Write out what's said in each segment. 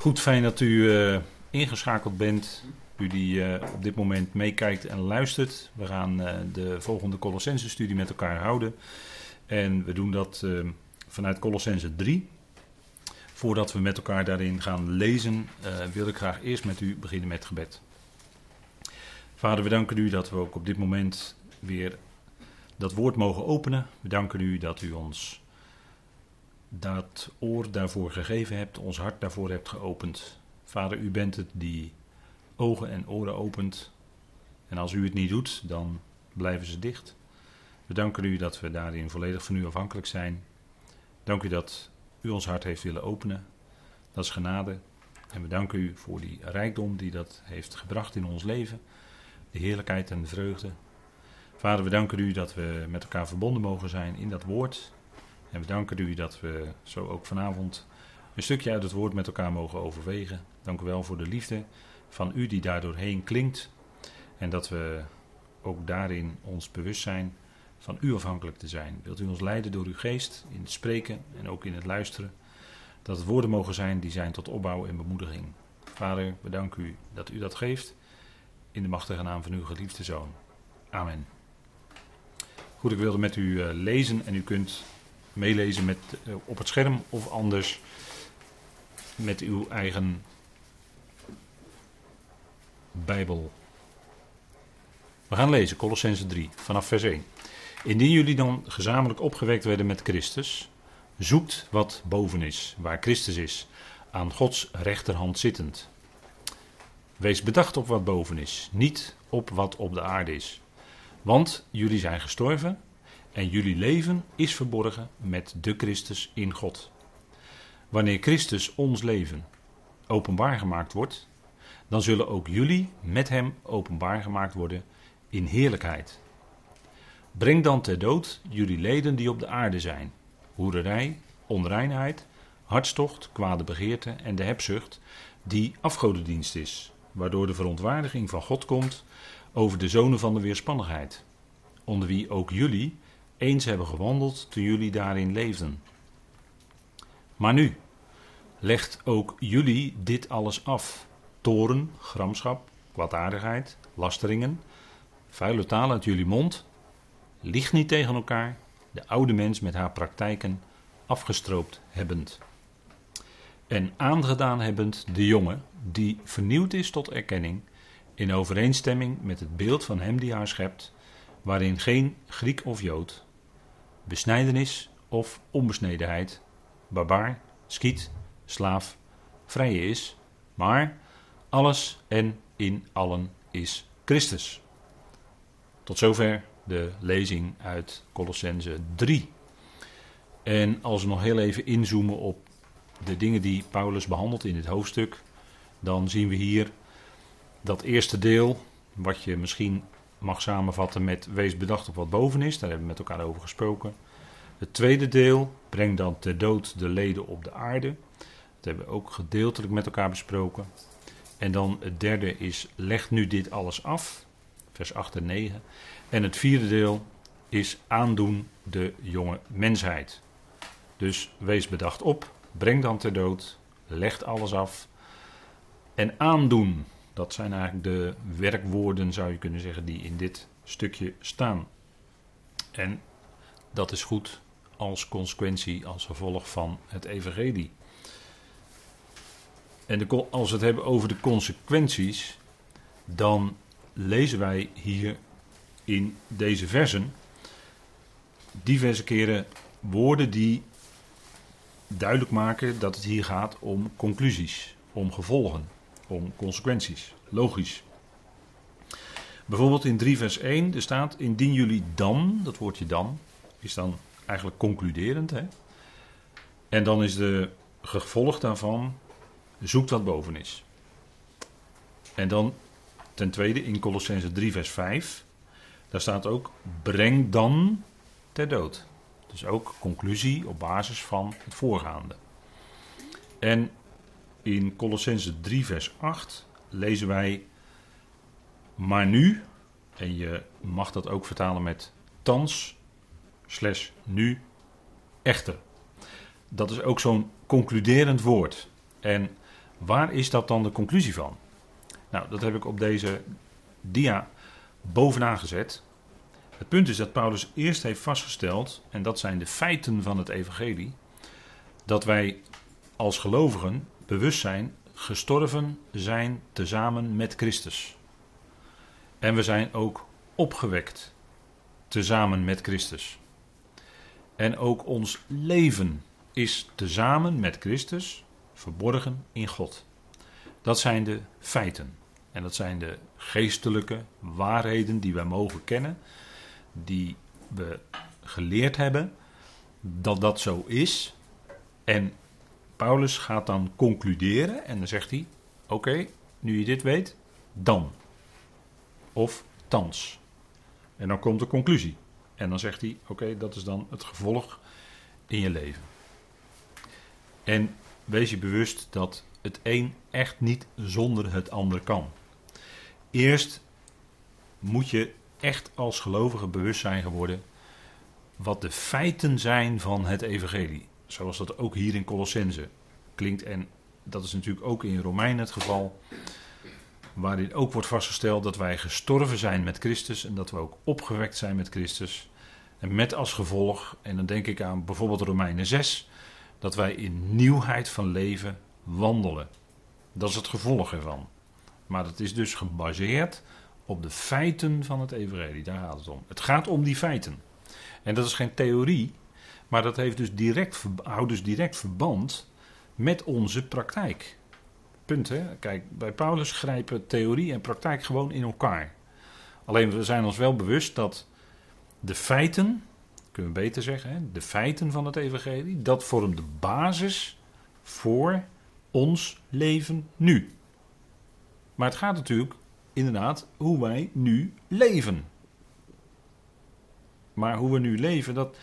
Goed, fijn dat u eh, ingeschakeld bent. U die eh, op dit moment meekijkt en luistert. We gaan eh, de volgende Colossense-studie met elkaar houden. En we doen dat vanuit Colossense 3. Voordat we met elkaar daarin gaan lezen, wil ik graag eerst met u beginnen met gebed. Vader, we danken u dat we ook op dit moment weer dat woord mogen openen. We danken u dat u ons dat oor daarvoor gegeven hebt, ons hart daarvoor hebt geopend. Vader, u bent het die ogen en oren opent. En als u het niet doet, dan blijven ze dicht. We danken u dat we daarin volledig van u afhankelijk zijn. Dank u dat u ons hart heeft willen openen. Dat is genade. En we danken u voor die rijkdom die dat heeft gebracht in ons leven. De heerlijkheid en de vreugde. Vader, we danken u dat we met elkaar verbonden mogen zijn in dat woord. En we danken u dat we zo ook vanavond een stukje uit het woord met elkaar mogen overwegen. Dank u wel voor de liefde van u die daardoorheen klinkt. En dat we ook daarin ons bewust zijn van u afhankelijk te zijn. Wilt u ons leiden door uw geest in het spreken en ook in het luisteren. Dat het woorden mogen zijn die zijn tot opbouw en bemoediging. Vader, we danken u dat u dat geeft. In de machtige naam van uw geliefde zoon. Amen. Goed, ik wilde met u eh, lezen en u kunt meelezen met, uh, op het scherm of anders met uw eigen Bijbel. We gaan lezen Colossense 3 vanaf vers 1. Indien jullie dan gezamenlijk opgewekt werden met Christus, zoekt wat boven is, waar Christus is, aan Gods rechterhand zittend. Wees bedacht op wat boven is, niet op wat op de aarde is. Want jullie zijn gestorven en jullie leven is verborgen met de Christus in God. Wanneer Christus ons leven openbaar gemaakt wordt, dan zullen ook jullie met hem openbaar gemaakt worden in heerlijkheid. Breng dan ter dood jullie leden die op de aarde zijn: hoererij, onreinheid, hartstocht, kwade begeerte en de hebzucht, die afgodendienst is, waardoor de verontwaardiging van God komt over de zonen van de weerspannigheid, onder wie ook jullie eens hebben gewandeld toen jullie daarin leefden. Maar nu, legt ook jullie dit alles af: toren, gramschap, kwaadaardigheid, lasteringen, vuile taal uit jullie mond. Lieg niet tegen elkaar, de oude mens met haar praktijken afgestroopt hebbend. En aangedaan hebbend de jonge, die vernieuwd is tot erkenning, in overeenstemming met het beeld van hem die haar schept, waarin geen Griek of Jood, besnijdenis of onbesnedenheid, barbaar, skiet, slaaf, vrije is, maar alles en in allen is Christus. Tot zover de lezing uit Colossense 3. En als we nog heel even inzoomen op de dingen die Paulus behandelt in dit hoofdstuk, dan zien we hier dat eerste deel, wat je misschien mag samenvatten met wees bedacht op wat boven is. Daar hebben we met elkaar over gesproken. Het tweede deel, breng dan ter dood de leden op de aarde. Dat hebben we ook gedeeltelijk met elkaar besproken. En dan het derde is, leg nu dit alles af. Vers 8 en 9. En het vierde deel is aandoen de jonge mensheid. Dus wees bedacht op, breng dan ter dood, leg alles af. En aandoen, dat zijn eigenlijk de werkwoorden, zou je kunnen zeggen, die in dit stukje staan. En dat is goed als consequentie, als gevolg van het evangelie. En als we het hebben over de consequenties, dan lezen wij hier in deze versen diverse keren woorden die duidelijk maken dat het hier gaat om conclusies, om gevolgen om consequenties. Logisch. Bijvoorbeeld in 3 vers 1, er staat: Indien jullie dan, dat woordje dan, is dan eigenlijk concluderend. Hè? En dan is de gevolg daarvan: zoekt wat boven is. En dan ten tweede in Colossense 3 vers 5, daar staat ook: breng dan ter dood. Dus ook conclusie op basis van het voorgaande. En in Colossense 3, vers 8 lezen wij: Maar nu, en je mag dat ook vertalen met thans, nu, echter. Dat is ook zo'n concluderend woord. En Waar is dat dan de conclusie van? Nou, dat heb ik op deze dia bovenaan gezet. Het punt is dat Paulus eerst heeft vastgesteld, en dat zijn de feiten van het evangelie, dat wij als gelovigen bewust zijn gestorven zijn tezamen met Christus. En we zijn ook opgewekt tezamen met Christus. En ook ons leven is tezamen met Christus verborgen in God. Dat zijn de feiten. En dat zijn de geestelijke waarheden die wij mogen kennen, die we geleerd hebben dat dat zo is. En Paulus gaat dan concluderen en dan zegt hij: Oké, nu je dit weet, dan. Of thans. En dan komt de conclusie. En dan zegt hij: Oké, dat is dan het gevolg in je leven. En wees je bewust dat het een echt niet zonder het ander kan. Eerst moet je echt als gelovige bewust zijn geworden wat de feiten zijn van het evangelie. Zoals dat ook hier in Colossense klinkt. En dat is natuurlijk ook in Romeinen het geval. Waarin ook wordt vastgesteld dat wij gestorven zijn met Christus. En dat we ook opgewekt zijn met Christus. En met als gevolg, en dan denk ik aan bijvoorbeeld Romeinen 6. Dat wij in nieuwheid van leven wandelen. Dat is het gevolg ervan. Maar het is dus gebaseerd op de feiten van het evangelie. Daar gaat het om. Het gaat om die feiten. En dat is geen theorie, maar dat heeft dus direct, houdt dus direct verband met onze praktijk. Punt, hè? Kijk, bij Paulus grijpen theorie en praktijk gewoon in elkaar. Alleen we zijn ons wel bewust dat de feiten, kunnen we beter zeggen, hè? de feiten van het evangelie, dat vormt de basis voor ons leven nu. Maar het gaat natuurlijk inderdaad hoe wij nu leven. Maar hoe we nu leven, dat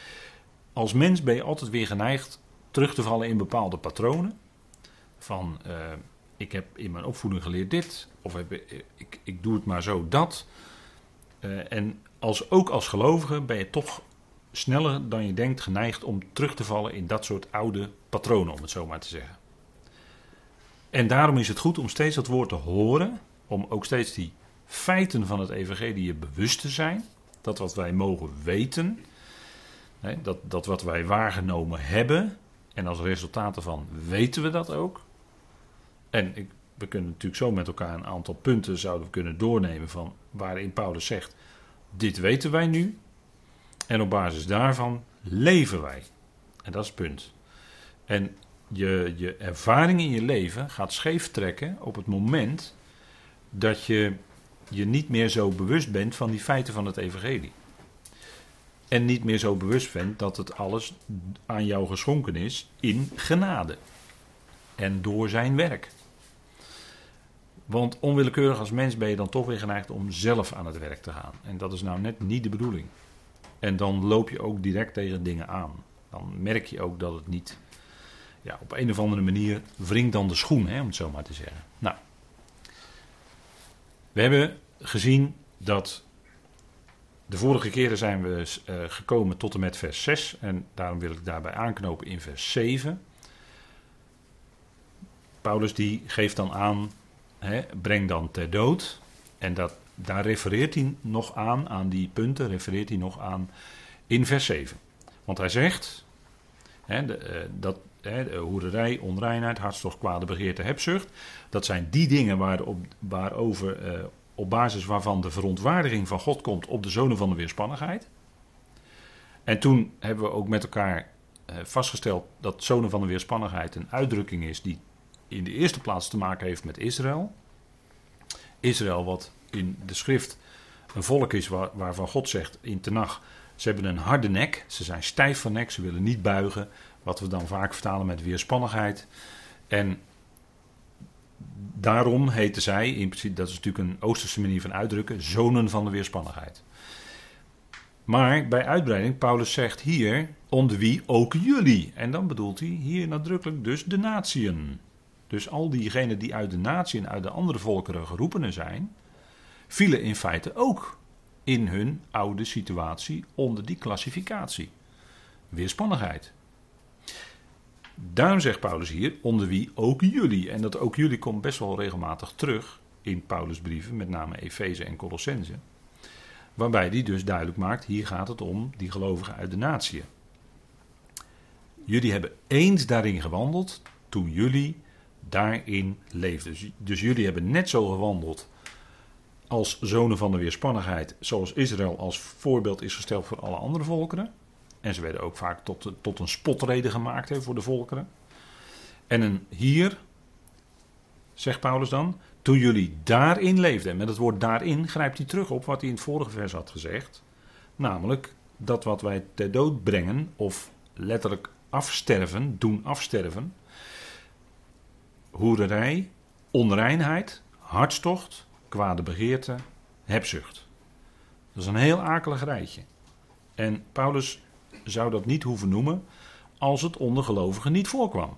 als mens ben je altijd weer geneigd terug te vallen in bepaalde patronen. Van uh, ik heb in mijn opvoeding geleerd dit, of heb, ik, ik doe het maar zo dat. Uh, en als, ook als gelovige ben je toch sneller dan je denkt geneigd om terug te vallen in dat soort oude patronen, om het zo maar te zeggen. En daarom is het goed om steeds dat woord te horen, om ook steeds die feiten van het evangelie bewust te zijn. Dat wat wij mogen weten, dat, dat wat wij waargenomen hebben, en als resultaat daarvan weten we dat ook. En ik, we kunnen natuurlijk zo met elkaar een aantal punten zouden we kunnen doornemen van waarin Paulus zegt, dit weten wij nu. En op basis daarvan leven wij. En dat is het punt. En je, je ervaring in je leven gaat scheef trekken op het moment dat je je niet meer zo bewust bent van die feiten van het evangelie. En niet meer zo bewust bent dat het alles aan jou geschonken is in genade. En door zijn werk. Want onwillekeurig als mens ben je dan toch weer geneigd om zelf aan het werk te gaan. En dat is nou net niet de bedoeling. En dan loop je ook direct tegen dingen aan. Dan merk je ook dat het niet ja, op een of andere manier wringt dan de schoen, hè, om het zo maar te zeggen. Nou, we hebben gezien dat de vorige keren zijn we uh, gekomen tot en met vers 6 en daarom wil ik daarbij aanknopen in vers 7. Paulus die geeft dan aan, breng dan ter dood. En dat, daar refereert hij nog aan, aan die punten refereert hij nog aan in vers 7. Want hij zegt hè, de, uh, dat hoerderij, onreinheid, hartstocht, kwade begeerte, hebzucht. Dat zijn die dingen waarop, waarover, uh, op basis waarvan de verontwaardiging van God komt op de zonen van de weerspannigheid. En toen hebben we ook met elkaar uh, vastgesteld dat zonen van de weerspannigheid een uitdrukking is die in de eerste plaats te maken heeft met Israël. Israël, wat in de schrift een volk is waar, waarvan God zegt in Tenach, ze hebben een harde nek, ze zijn stijf van nek, ze willen niet buigen, wat we dan vaak vertalen met weerspannigheid. En daarom heten zij, in principe, dat is natuurlijk een Oosterse manier van uitdrukken, zonen van de weerspannigheid. Maar bij uitbreiding, Paulus zegt hier, onder wie ook jullie. En dan bedoelt hij hier nadrukkelijk dus de natieën. Dus al diegenen die uit de natie en uit de andere volkeren geroepenen zijn, vielen in feite ook in hun oude situatie onder die klassificatie. Weerspannigheid. Daarom zegt Paulus hier, onder wie ook jullie. En dat ook jullie komt best wel regelmatig terug in Paulus' brieven, met name Efeze en Colossense. Waarbij hij dus duidelijk maakt, hier gaat het om die gelovigen uit de natie. Jullie hebben eens daarin gewandeld toen jullie daarin leefden. Dus, dus jullie hebben net zo gewandeld als zonen van de weerspannigheid, zoals Israël als voorbeeld is gesteld voor alle andere volkeren. En ze werden ook vaak tot, tot een spotreden gemaakt hè, voor de volkeren. En een, hier, zegt Paulus dan, toen jullie daarin leefden. En met het woord daarin grijpt hij terug op wat hij in het vorige vers had gezegd. Namelijk dat wat wij ter dood brengen, of letterlijk afsterven, doen afsterven. Hoererij, onreinheid, hartstocht, kwade begeerte, hebzucht. Dat is een heel akelig rijtje. En Paulus zou dat niet hoeven noemen als het onder gelovigen niet voorkwam.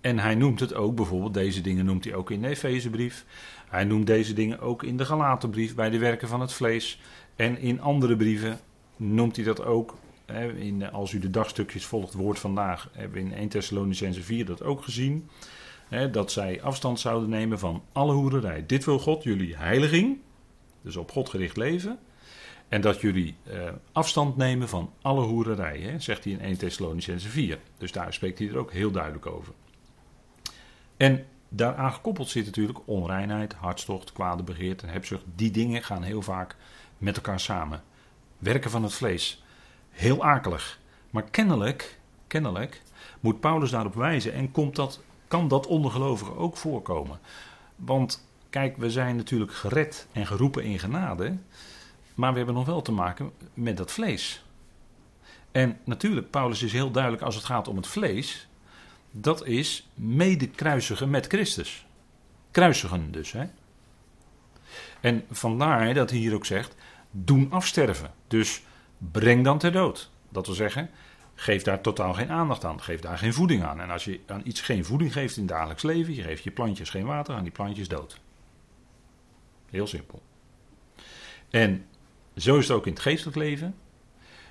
En hij noemt het ook, bijvoorbeeld deze dingen noemt hij ook in de Efezebrief. Hij noemt deze dingen ook in de Galatenbrief bij de werken van het vlees. En in andere brieven noemt hij dat ook. Hè, in, als u de dagstukjes volgt, woord vandaag, hebben we in 1 Thessalonicense 4 dat ook gezien. Hè, dat zij afstand zouden nemen van alle hoererij. Dit wil God, jullie heiliging, dus op God gericht leven. En dat jullie eh, afstand nemen van alle hoererij, hè, zegt hij in 1 Thessalonicense 4. Dus daar spreekt hij er ook heel duidelijk over. En daaraan gekoppeld zit natuurlijk onreinheid, hartstocht, kwade begeerte, hebzucht. Die dingen gaan heel vaak met elkaar samen. Werken van het vlees. Heel akelig. Maar kennelijk, kennelijk moet Paulus daarop wijzen en komt dat, kan dat ondergelovigen ook voorkomen. Want kijk, we zijn natuurlijk gered en geroepen in genade. Maar we hebben nog wel te maken met dat vlees. En natuurlijk, Paulus is heel duidelijk als het gaat om het vlees dat is mede kruisigen met Christus. Kruisigen dus. Hè? En vandaar dat hij hier ook zegt, doen afsterven. Dus breng dan ter dood. Dat wil zeggen, geef daar totaal geen aandacht aan. Geef daar geen voeding aan. En als je aan iets geen voeding geeft in het dagelijks leven, je geeft je plantjes geen water, aan die plantjes dood. Heel simpel. En zo is het ook in het geestelijk leven.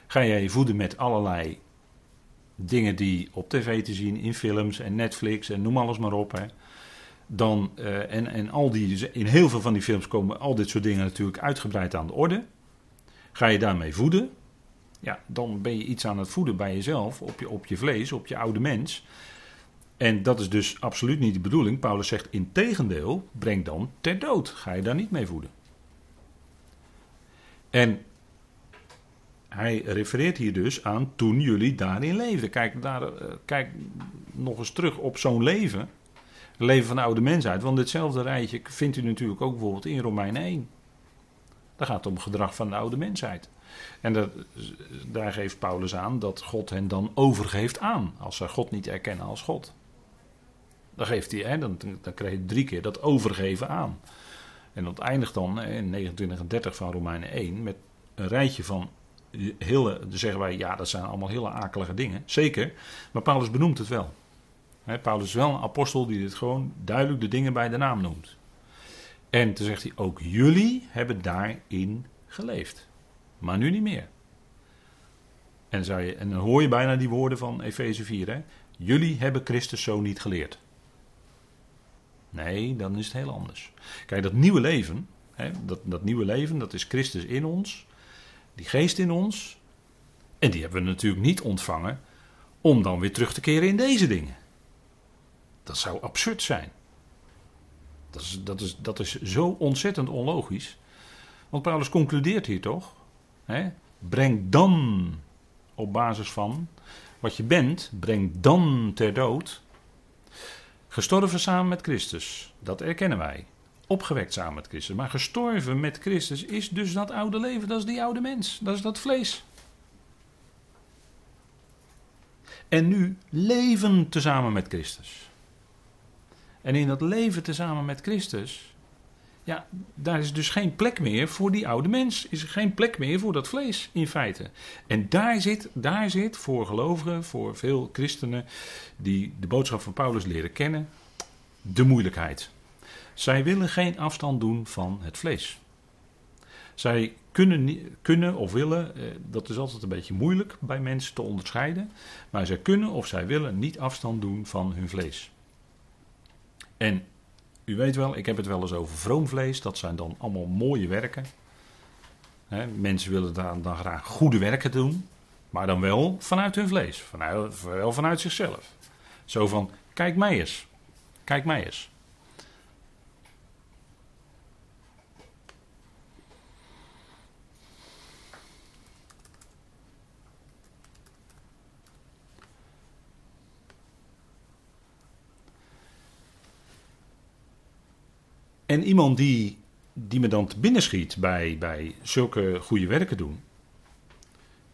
Ga jij je voeden met allerlei dingen die op tv te zien, in films en Netflix en noem alles maar op. Hè. Dan, uh, en, en al die, in heel veel van die films komen al dit soort dingen natuurlijk uitgebreid aan de orde. Ga je daarmee voeden, ja, dan ben je iets aan het voeden bij jezelf, op je, op je vlees, op je oude mens. En dat is dus absoluut niet de bedoeling. Paulus zegt in tegendeel, breng dan ter dood. Ga je daar niet mee voeden. En hij refereert hier dus aan toen jullie daarin leefden. Kijk, daar, eh, kijk nog eens terug op zo'n leven. Leven van de oude mensheid. Want ditzelfde rijtje vindt u natuurlijk ook bijvoorbeeld in Romeinen 1. Daar gaat het om gedrag van de oude mensheid. En dat, daar geeft Paulus aan dat God hen dan overgeeft aan. Als ze God niet erkennen als God. Dan geeft hij, hè, dan, dan krijg je drie keer dat overgeven aan. En dat eindigt dan in 29 en 30 van Romeinen 1 met een rijtje van hele, dan zeggen wij, ja, dat zijn allemaal hele akelige dingen. Zeker, maar Paulus benoemt het wel. Paulus is wel een apostel die dit gewoon duidelijk de dingen bij de naam noemt. En toen zegt hij, ook jullie hebben daarin geleefd. Maar nu niet meer. En, en dan hoor je bijna die woorden van Efeze 4. Hè? Jullie hebben Christus zo niet geleerd. Nee, dan is het heel anders. Kijk, dat nieuwe leven, hè, dat, dat nieuwe leven, dat is Christus in ons die geest in ons. En die hebben we natuurlijk niet ontvangen om dan weer terug te keren in deze dingen. Dat zou absurd zijn. Dat is, dat is, dat is zo ontzettend onlogisch. Want Paulus concludeert hier toch: hè, breng dan op basis van wat je bent, breng dan ter dood. Gestorven samen met Christus, dat erkennen wij opgewekt samen met Christus. Maar gestorven met Christus is dus dat oude leven, dat is die oude mens, dat is dat vlees. En nu leven tezamen met Christus. En in dat leven tezamen met Christus, ja, daar is dus geen plek meer voor die oude mens. Is er geen plek meer voor dat vlees in feite. En daar zit, daar zit voor gelovigen, voor veel christenen die de boodschap van Paulus leren kennen, de moeilijkheid. Zij willen geen afstand doen van het vlees. Zij kunnen, kunnen of willen, eh, dat is altijd een beetje moeilijk bij mensen te onderscheiden, maar zij kunnen of zij willen niet afstand doen van hun vlees. En u weet wel, ik heb het wel eens over vroom vlees, dat zijn dan allemaal mooie werken. mensen willen dan, dan graag goede werken doen, maar dan wel vanuit hun vlees, vanuit, wel vanuit zichzelf. Zo van, kijk mij eens, kijk mij eens. En iemand die, die me dan te binnen schiet bij, bij zulke goede werken doen.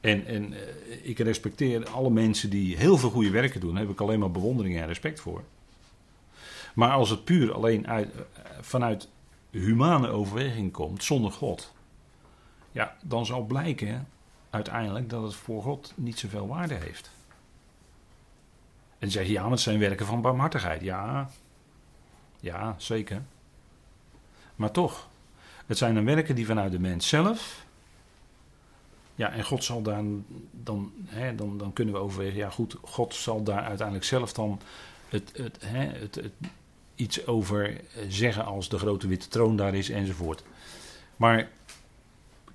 En, en eh, ik respecteer alle mensen die heel veel goede werken doen. Daar heb ik alleen maar bewondering en respect voor. Maar als het puur alleen uit, eh, vanuit humane overweging komt, zonder God. Ja, dan zal blijken uiteindelijk dat het voor God niet zoveel waarde heeft. En zeg je, ja, het zijn werken van barmhartigheid. Ja, ja, zeker. Maar toch, het zijn dan werken die vanuit de mens zelf. Ja, en God zal daar dan, hè, dan, dan kunnen we overwegen, ja goed, God zal daar uiteindelijk zelf dan het, het, hè, het, het, iets over zeggen als de grote witte troon daar is enzovoort. Maar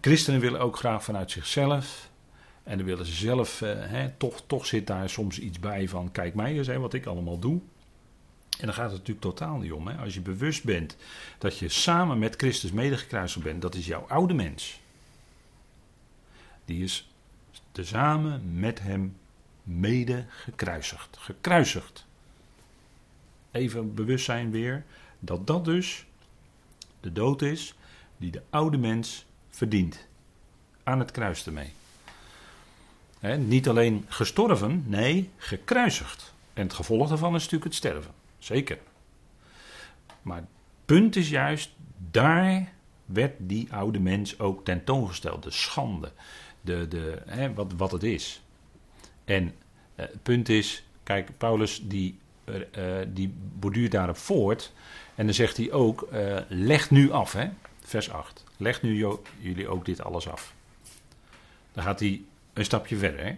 christenen willen ook graag vanuit zichzelf. En dan willen ze zelf, eh, toch, toch zit daar soms iets bij van, kijk mij eens, wat ik allemaal doe. En dan gaat het natuurlijk totaal niet om. Hè? Als je bewust bent dat je samen met Christus medegekruisigd bent, dat is jouw oude mens. Die is tezamen met hem mede gekruisigd. Gekruisigd. Even bewust zijn weer dat dat dus de dood is die de oude mens verdient. Aan het kruis ermee. niet alleen gestorven, nee, gekruisigd. En het gevolg daarvan is natuurlijk het sterven. Zeker. Maar het punt is juist, daar werd die oude mens ook tentoongesteld. De schande, de, de, hè, wat, wat het is. En eh, het punt is, kijk, Paulus die, uh, die borduurt daarop voort. En dan zegt hij ook, uh, leg nu af, hè, vers 8. Leg nu jullie ook dit alles af. Dan gaat hij een stapje verder. Hè.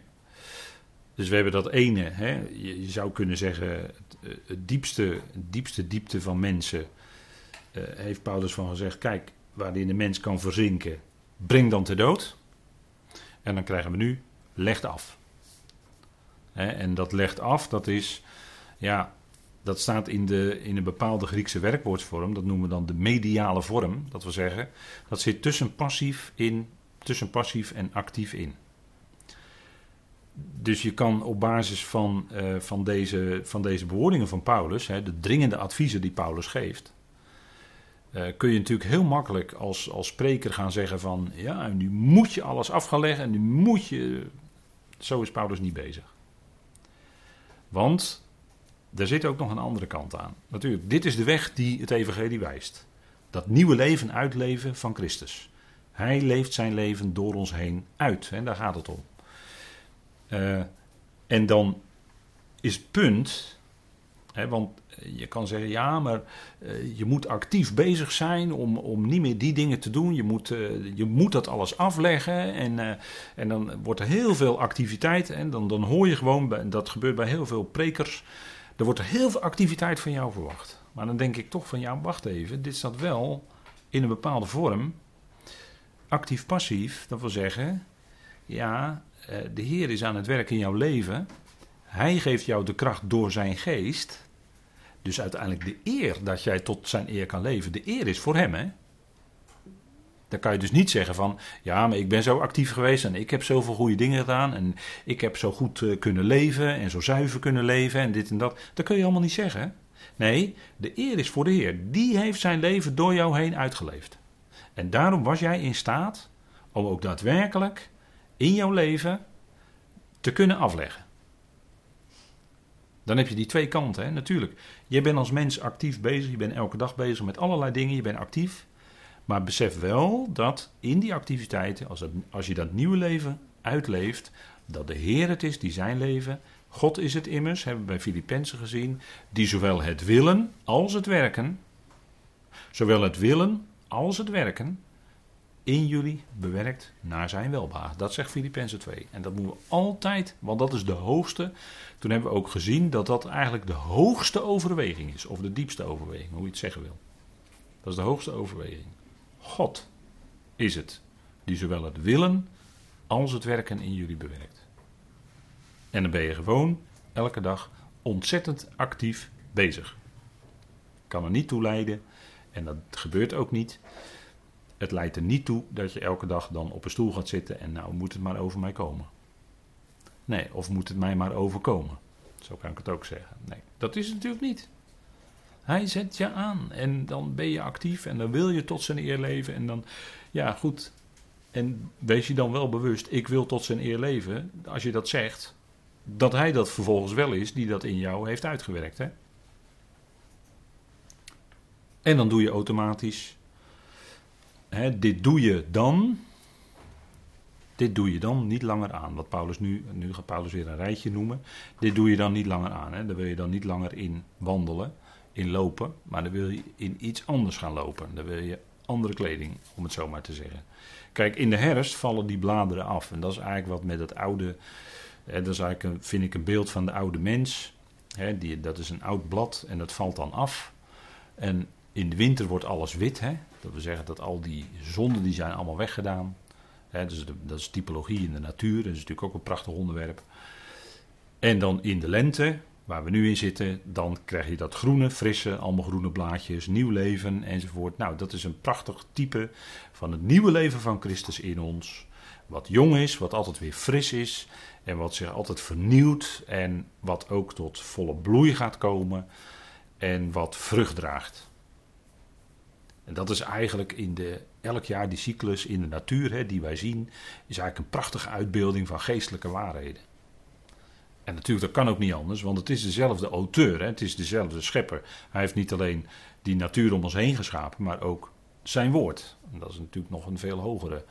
Dus we hebben dat ene, hè, je, zou kunnen zeggen, het, eh, diepste, diepste diepte van mensen, uh, heeft Paulus van gezegd, kijk, waarin de mens kan verzinken, breng dan te dood. En dan krijgen we nu, legt af. Hè, en dat legt af, dat is, ja, dat staat in, de, in een bepaalde Griekse werkwoordsvorm, dat noemen we dan de mediale vorm, dat wil zeggen, dat zit tussen passief, in, tussen passief en actief in dus je kan op basis van, uh, van, deze, van deze bewoordingen van Paulus, hè, de dringende adviezen die Paulus geeft, uh, kun je natuurlijk heel makkelijk als, als spreker gaan zeggen van, ja, nu moet je alles af gaan leggen en nu moet je... Zo is Paulus niet bezig. Want er zit ook nog een andere kant aan. Natuurlijk, dit is de weg die het evangelie wijst. Dat nieuwe leven uitleven van Christus. Hij leeft zijn leven door ons heen uit. En daar gaat het om. Uh, en dan is het punt, want je kan zeggen, ja, maar uh, je moet actief bezig zijn om, om niet meer die dingen te doen. Je moet, je moet dat alles afleggen en, en dan wordt er heel veel activiteit. En dan, dan hoor je gewoon, dat gebeurt bij heel veel prekers, er wordt heel veel activiteit van jou verwacht. Maar dan denk ik toch van, ja, wacht even, dit staat wel in een bepaalde vorm. Actief-passief, dat wil zeggen, ja, eh, de Heer is aan het werk in jouw leven. Hij geeft jou de kracht door zijn geest. Dus uiteindelijk de eer dat jij tot zijn eer kan leven. De eer is voor hem, hè? Dan kan je dus niet zeggen van, ja, maar ik ben zo actief geweest en ik heb zoveel goede dingen gedaan en ik heb zo goed uh, kunnen leven en zo zuiver kunnen leven en dit en dat. Dat kun je allemaal niet zeggen. Nee, de eer is voor de Heer. Die heeft zijn leven door jou heen uitgeleefd. En daarom was jij in staat om ook daadwerkelijk in jouw leven te kunnen afleggen. Dan heb je die twee kanten, hè? natuurlijk. Je bent als mens actief bezig, je bent elke dag bezig met allerlei dingen, je bent actief. Maar besef wel dat in die activiteiten, als, als je dat nieuwe leven uitleeft, dat de Heer het is die zijn leven, God is het immers, hebben we bij Filippenzen gezien, die zowel het willen als het werken, zowel het willen als het werken, in jullie bewerkt naar zijn welbehagen. Dat zegt Filippenzen 2. En dat moeten we altijd, want dat is de hoogste. Toen hebben we ook gezien dat dat eigenlijk de hoogste overweging is. Of de diepste overweging, hoe je het zeggen wil. Dat is de hoogste overweging. God is het die zowel het willen als het werken in jullie bewerkt. En dan ben je gewoon elke dag ontzettend actief bezig. Kan er niet toe leiden, en dat gebeurt ook niet. Het leidt er niet toe dat je elke dag dan op een stoel gaat zitten en nou moet het maar over mij komen. Nee, of moet het mij maar overkomen. Zo kan ik het ook zeggen. Nee, dat is het natuurlijk niet. Hij zet je aan en dan ben je actief en dan wil je tot zijn eer leven en dan, ja goed. En wees je dan wel bewust, ik wil tot zijn eer leven, als je dat zegt, dat hij dat vervolgens wel is die dat in jou heeft uitgewerkt. Hè? En dan doe je automatisch, hè, dit doe je dan, dit doe je dan niet langer aan. Wat Paulus nu, nu gaat Paulus weer een rijtje noemen, dit doe je dan niet langer aan. Hè. Daar wil je dan niet langer in wandelen, in lopen, maar dan wil je in iets anders gaan lopen. Dan wil je andere kleding, om het zo maar te zeggen. Kijk, in de herfst vallen die bladeren af. En dat is eigenlijk wat met het oude, hè, dat is eigenlijk vind ik een beeld van de oude mens. Hè, die, dat is een oud blad en dat valt dan af. En in de winter wordt alles wit. Hè? Dat wil zeggen dat al die zonden die zijn allemaal weggedaan. Hè, dus dat is typologie in de natuur. Dat is natuurlijk ook een prachtig onderwerp. En dan in de lente, waar we nu in zitten, dan krijg je dat groene, frisse, allemaal groene blaadjes, nieuw leven enzovoort. Nou, dat is een prachtig type van het nieuwe leven van Christus in ons. Wat jong is, wat altijd weer fris is en wat zich altijd vernieuwt en wat ook tot volle bloei gaat komen en wat vrucht draagt. En dat is eigenlijk in de, elk jaar die cyclus in de natuur hè, die wij zien, is eigenlijk een prachtige uitbeelding van geestelijke waarheden. En natuurlijk, dat kan ook niet anders, want het is dezelfde auteur, hè, het is dezelfde schepper. Hij heeft niet alleen die natuur om ons heen geschapen, maar ook zijn woord. En dat is natuurlijk nog een veel hogere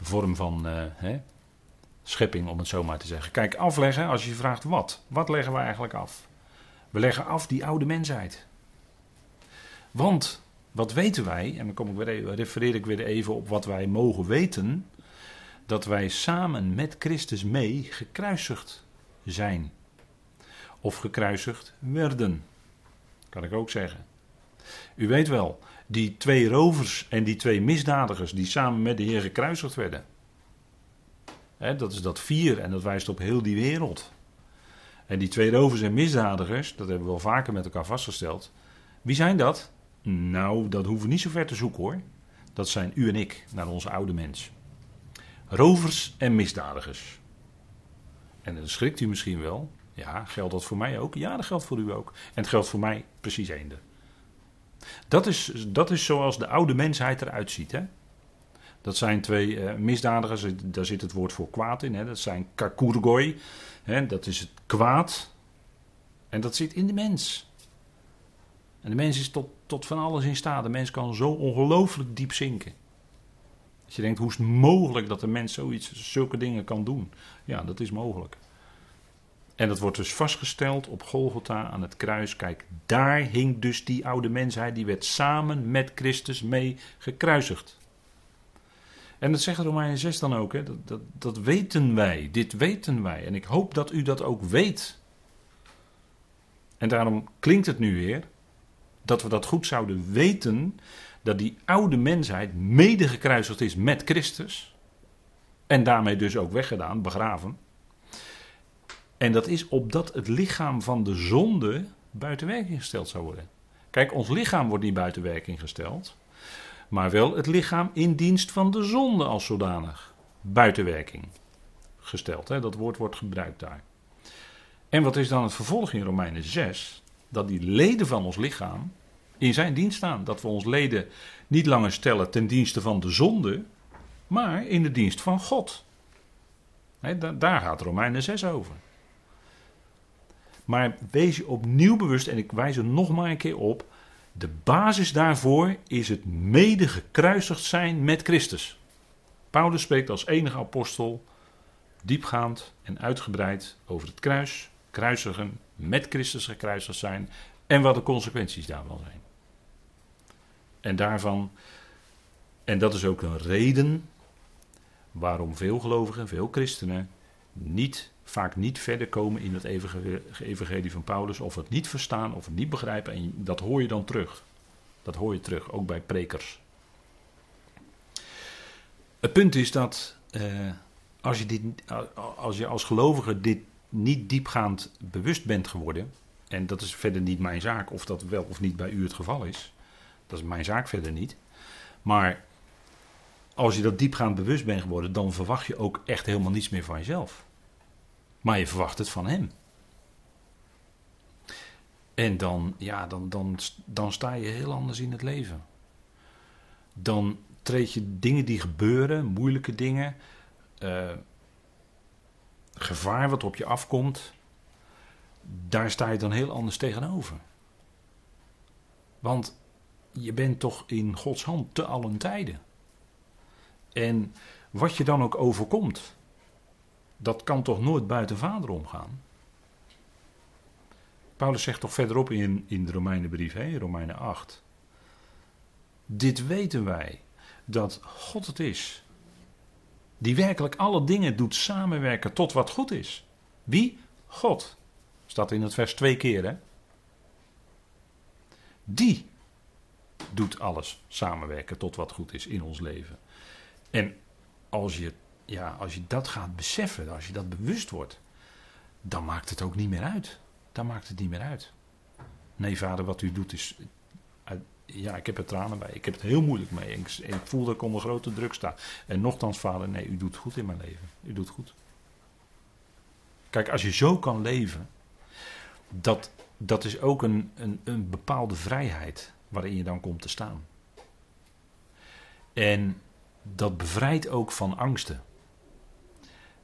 vorm van uh, hè, schepping, om het zo maar te zeggen. Kijk, afleggen, als je je vraagt wat, wat leggen we eigenlijk af? We leggen af die oude mensheid. Want wat weten wij? En dan kom ik weer, refereer ik weer even op wat wij mogen weten. Dat wij samen met Christus mee gekruisigd zijn. Of gekruisigd werden. Kan ik ook zeggen. U weet wel, die twee rovers en die twee misdadigers die samen met de Heer gekruisigd werden. dat is dat vier en dat wijst op heel die wereld. En die twee rovers en misdadigers, dat hebben we wel vaker met elkaar vastgesteld. Wie zijn dat? Nou, dat hoeven we niet zo ver te zoeken hoor. Dat zijn u en ik, naar onze oude mens. Rovers en misdadigers. En dan schrikt u misschien wel. Ja, geldt dat voor mij ook? Ja, dat geldt voor u ook. En het geldt voor mij precies eender. Dat is, dat is zoals de oude mensheid eruit ziet. Hè? Dat zijn twee uh, misdadigers, daar zit het woord voor kwaad in. Hè? Dat zijn kakurgoi, hè? dat is het kwaad. En dat zit in de mens. En de mens is tot, tot van alles in staat. De mens kan zo ongelooflijk diep zinken. Als je denkt, hoe is het mogelijk dat de mens zoiets, zulke dingen kan doen? Ja, dat is mogelijk. En dat wordt dus vastgesteld op Golgotha aan het kruis. Kijk, daar hing dus die oude mensheid, die werd samen met Christus mee gekruisigd. En dat zegt Romeinen 6 dan ook, hè? Dat, dat, dat weten wij, dit weten wij. En ik hoop dat u dat ook weet. En daarom klinkt het nu weer, dat we dat goed zouden weten, dat die oude mensheid mede gekruisigd is met Christus. En daarmee dus ook weggedaan, begraven. En dat is opdat het lichaam van de zonde buiten werking gesteld zou worden. Kijk, ons lichaam wordt niet buiten werking gesteld, maar wel het lichaam in dienst van de zonde als zodanig buiten werking gesteld. Hè? Dat woord wordt gebruikt daar. En wat is dan het vervolg in Romeinen 6? Dat die leden van ons lichaam in zijn dienst staan. Dat we ons leden niet langer stellen ten dienste van de zonde, maar in de dienst van God. daar gaat Romeinen 6 over. Maar wees je opnieuw bewust, en ik wijs er nog maar een keer op. De basis daarvoor is het mede gekruisigd zijn met Christus. Paulus spreekt als enige apostel diepgaand en uitgebreid over het kruis, kruisigen, met Christus gekruisigd zijn en wat de consequenties daarvan zijn. En daarvan En dat is ook een reden waarom veel gelovigen, veel christenen niet, vaak niet verder komen in het evangelie van Paulus, of het niet verstaan, of het niet begrijpen. En dat hoor je dan terug. Dat hoor je terug, ook bij prekers. Het punt is dat eh, als, je dit, als je als gelovige dit niet diepgaand bewust bent geworden, en dat is verder niet mijn zaak of dat wel of niet bij u het geval is, dat is mijn zaak verder niet. Maar als je dat diepgaand bewust bent geworden, dan verwacht je ook echt helemaal niets meer van jezelf. Maar je verwacht het van hem. En dan, ja, dan, dan, dan sta je heel anders in het leven. Dan treed je dingen die gebeuren, moeilijke dingen, uh, gevaar wat op je afkomt, daar sta je dan heel anders tegenover. Want je bent toch in Gods hand te allen tijden. En wat je dan ook overkomt, dat kan toch nooit buiten vader omgaan? Paulus zegt toch verderop in, in de Romeinenbrief, hè, Romeinen 8. Dit weten wij, dat God het is. Die werkelijk alle dingen doet samenwerken tot wat goed is. Wie? God. Staat in het vers twee keer, hè? Die doet alles samenwerken tot wat goed is in ons leven. En als je, ja, als je dat gaat beseffen, als je dat bewust wordt, dan maakt het ook niet meer uit. Dan maakt het niet meer uit. Nee, vader, wat u doet is. Ja, ik heb er tranen bij. Ik heb het heel moeilijk mee. Ik, ik voel dat ik onder grote druk sta. En nochtans, vader, nee, u doet goed in mijn leven. U doet goed. Kijk, als je zo kan leven, dat, dat is ook een, een, een bepaalde vrijheid waarin je dan komt te staan. En dat bevrijdt ook van angsten.